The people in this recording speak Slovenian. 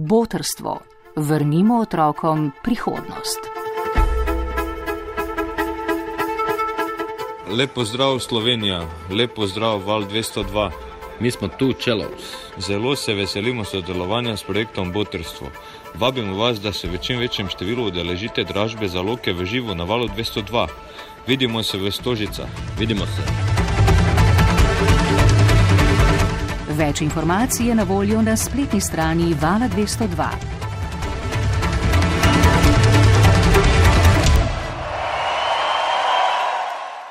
Botrstvo. Vrnimo otrokom prihodnost. Lepo zdrav Slovenija, lepo zdrav Val 202. Mi smo tu, Čelovs. Zelo se veselimo sodelovanja s projektom Botrstvo. Vabimo vas, da se v čim večjem številu udeležite dražbe za loke v živo na Valu 202. Vidimo se v Stožicah. Vidimo se. Več informacij je na voljo na spletni strani Vala 202.